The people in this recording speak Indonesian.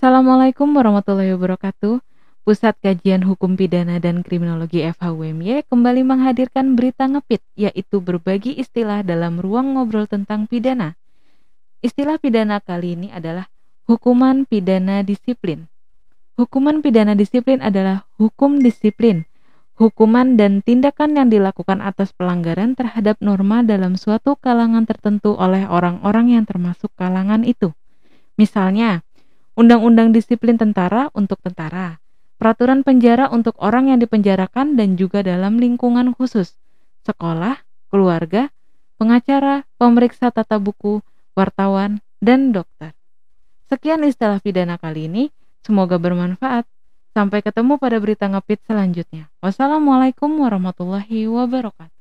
Assalamualaikum warahmatullahi wabarakatuh. Pusat Kajian Hukum Pidana dan Kriminologi FHUMY kembali menghadirkan berita ngepit, yaitu berbagi istilah dalam ruang ngobrol tentang pidana. Istilah pidana kali ini adalah hukuman pidana disiplin. Hukuman pidana disiplin adalah hukum disiplin, hukuman dan tindakan yang dilakukan atas pelanggaran terhadap norma dalam suatu kalangan tertentu oleh orang-orang yang termasuk kalangan itu. Misalnya, Undang-undang disiplin tentara untuk tentara, peraturan penjara untuk orang yang dipenjarakan dan juga dalam lingkungan khusus, sekolah, keluarga, pengacara, pemeriksa tata buku, wartawan, dan dokter. Sekian istilah pidana kali ini, semoga bermanfaat. Sampai ketemu pada berita ngepit selanjutnya. Wassalamualaikum warahmatullahi wabarakatuh.